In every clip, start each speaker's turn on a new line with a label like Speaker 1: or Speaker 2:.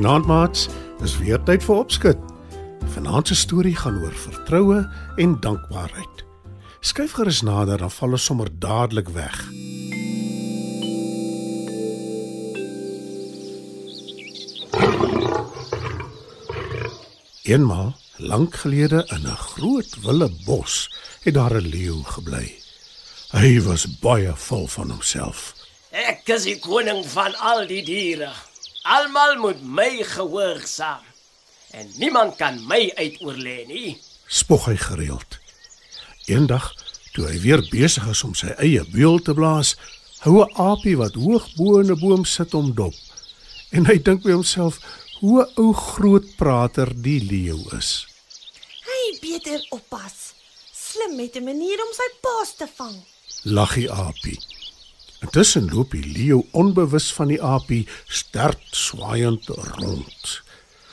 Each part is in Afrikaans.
Speaker 1: Goeienaand maats, dis weer tyd vir opskud. Vanaand se storie gaan oor vertroue en dankbaarheid. Skyf gerus nader dan val ons sommer dadelik weg. Eenmal, lank gelede in 'n groot wille bos, het daar 'n leeu gebly. Hy was baie vol van homself.
Speaker 2: Ek is die koning van al die diere. Almal moet my gehoorsaam. En niemand kan my uitoorlê nie.
Speaker 1: spog hy gereeld. Eendag, toe hy weer besig is om sy eie beul te blaas, hou 'n aapie wat hoog bo in 'n boom sit om dop. En hy dink by homself hoe 'n ou groot prater die leeu is.
Speaker 3: Hy beter oppas. Slim met 'n manier om sy paas te vang.
Speaker 1: Lag die aapie. Intussen loop die leeu onbewus van die aapie sterk swaaiend rond.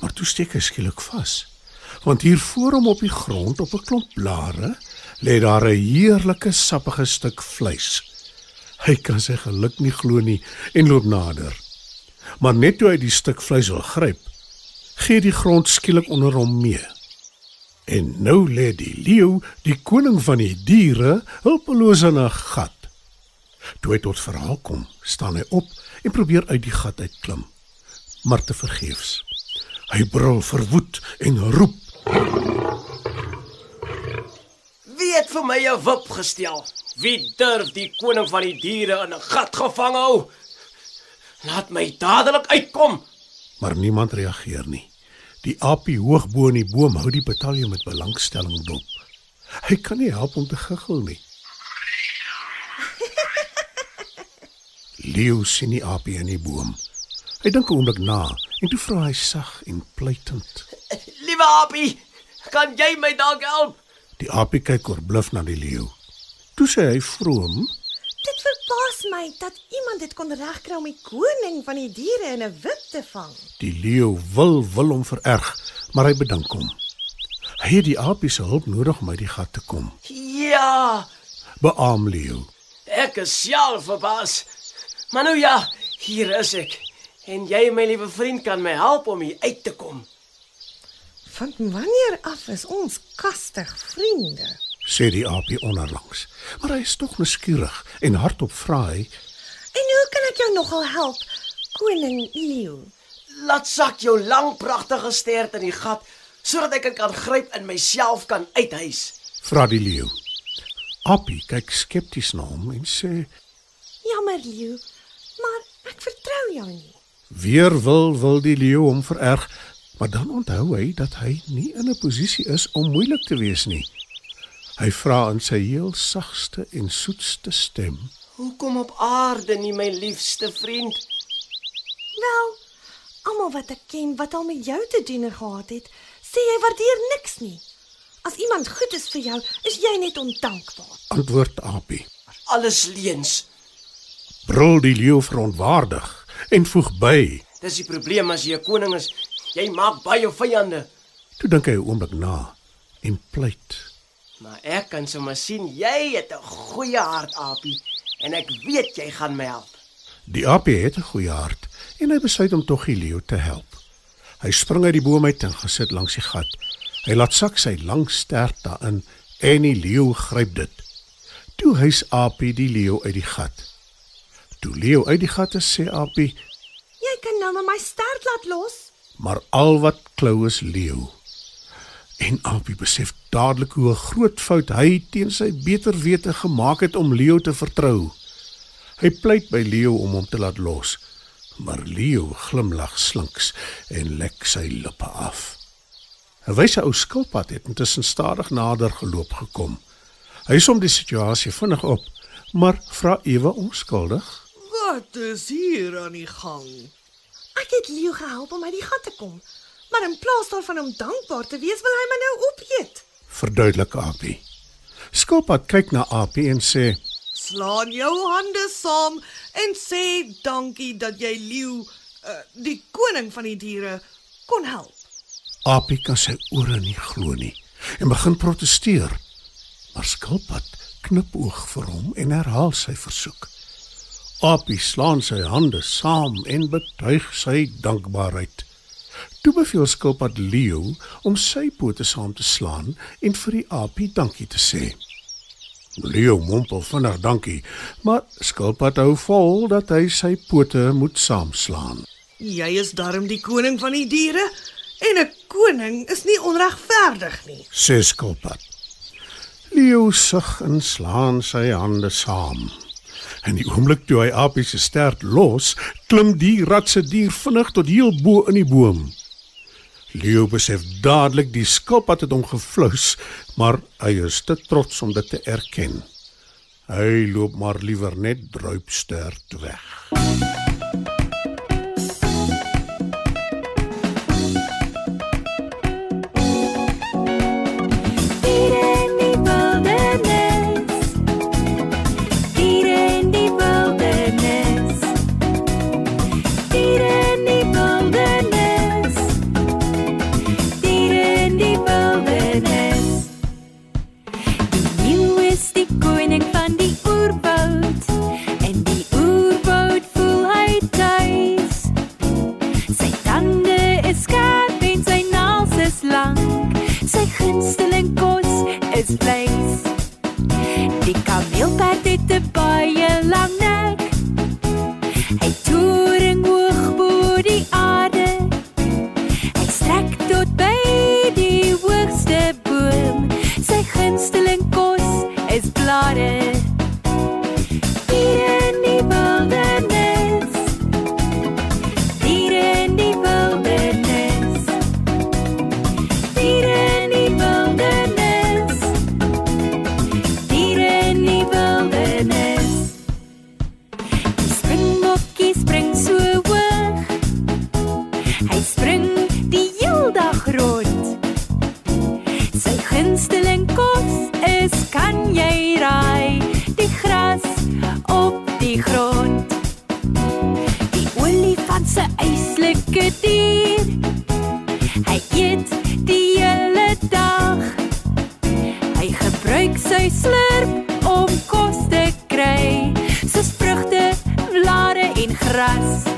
Speaker 1: Maar toe steek hy skielik vas. Want hier voor hom op die grond op 'n klomp blare lê daar 'n heerlike sappige stuk vleis. Hy kan sy geluk nie glo nie en loop nader. Maar net toe hy die stuk vleis wil gryp, gee die grond skielik onder hom mee. En nou lê die leeu, die koning van die diere, hulpeloos in 'n gat. Toe hy tot verhaal kom, staan hy op en probeer uit die gat uitklim, maar te vergeefs. Hy brul verwoed en roep:
Speaker 2: Wie het vir my 'n wip gestel? Wie durf die koning van die diere in 'n gat gevang hou? Laat my dadelik uitkom.
Speaker 1: Maar niemand reageer nie. Die aapie hoog bo in die boom hou die betalje met belangstelling dop. Hy kan nie help om te giggel nie. Leo sien die aapie in die boom. Hy dink 'n oomblik na en toe vra hy sag en pleitend.
Speaker 2: Liewe Apie, kan jy my dalk help?
Speaker 1: Die aapie kyk oorbluf na die leeu. Toe sê hy vroom:
Speaker 3: Dit verbaas my dat iemand dit kon regkry om die koning van die diere in 'n wip te vang.
Speaker 1: Die leeu wil wil hom vererg, maar hy bedank hom. Hy het die aapie se hulp nodig om uit die gat te kom.
Speaker 2: Ja,
Speaker 1: Beaam leeu.
Speaker 2: ek is self verbaas. Maar nou ja, hier is ek. En jy, my liewe vriend, kan my help om hier uit te kom.
Speaker 3: Van wanneer af is ons kastig vriende?
Speaker 1: sê die aapie onderlangs. Maar hy is tog nuuskierig en hardop vra hy:
Speaker 3: En hoe kan ek jou nogal help, koning leeu?
Speaker 2: Laat sak jou lang pragtige stert in die gat sodat ek dit kan gryp en myself kan uithys.
Speaker 1: vra die leeu. Aapie kyk skepties na hom en sê:
Speaker 3: Jammer leeu, maar ek vertrou jou nie.
Speaker 1: "Weer wil wil die leeu hom vererg, maar dan onthou hy dat hy nie in 'n posisie is om moeilik te wees nie." Hy vra in sy heel sagste en soetste stem:
Speaker 2: Hoekom op aarde nie my liefste vriend?
Speaker 3: Wel, almal wat ek ken wat al met jou te doen gehad het, sê jy waardeer niks nie. As iemand goed is vir jou, is jy net ondankbaar.
Speaker 1: Antwoord Aapie.
Speaker 2: Alles leuns.
Speaker 1: Brul die leeu verontwaardig en voeg by:
Speaker 2: Dis die probleem as jy 'n koning is. Jy maak baie vyande.
Speaker 1: Toe dink hy 'n oomblik na en pleit:
Speaker 2: Maar ek kan sommer sien jy het 'n goeie hart, Apie, en ek weet jy gaan my help.
Speaker 1: Die aapie het 'n goeie hart en hy besluit om tog die leeu te help. Hy spring uit die boom uit en gesit langs die gat. Hy laat sak sy lang stert daarin en die leeu gryp dit. Toe hys aapie die leeu uit die gat. Toe leeu uit die gat is, sê aapie,
Speaker 3: Jy kan nou maar my stert laat los.
Speaker 1: maar al wat klou is leeu. En aapie besef dadelik hoe 'n groot fout hy teen sy beter wete gemaak het om leeu te vertrou. Hy pleit by leeu om hom te laat los, maar leeu glimlag slinks en lek sy lippe af. 'n Wyse ou skilpad het intussen stadig nader geloop gekom. Hy som die situasie vinnig op, maar vra ewe onskuldig.
Speaker 4: Wat is hier aan die gang?
Speaker 3: Ek het Leo gehelp om uit die gat te kom. Maar in plaas daarvan om dankbaar te wees, wil hy my nou opeet.
Speaker 1: Verduidelik Apie. Skilpad kyk na Apie en sê:
Speaker 4: Slaan jou hande saam en sê dankie dat jy leeu, uh, die koning van die diere, kon help.
Speaker 1: Apie kan sy ore nie glo nie en begin proteseer. Maar Skilpad knipoog vir hom en herhaal sy versoek. Apie slaan sy hande saam en betuig sy dankbaarheid. Toe beveel Skilpad Leo om sy pote saam te slaan en vir die apie dankie te sê. Leo mompel vinnig dankie, maar Skilpad hou vol dat hy sy pote moet saamslaan.
Speaker 4: Jy is darm die koning van die diere en 'n koning is nie onregverdig nie.
Speaker 1: Sê Skilpad. Leo sug en slaan sy hande saam. En die oomblik toe hy Apie se stert los, klim die ratse dier vinnig tot heel bo in die boom. Leo besef dadelik die skilpad het hom gevlous, maar hy is te trots om dit te erken. Hy loop maar liewer net druipstert weg.
Speaker 5: Sy gunsteling kos is vleis. Die kameelperd het 'n baie lang nek. Hy toering hoog bo die aarde. Hy strek tot by die hoogste boom. Sy gunsteling kos is blare. Eislike dier. Hy eet die hele dag. Hy gebruik sy slurp om kos te kry, soos vrugte, blare en gras.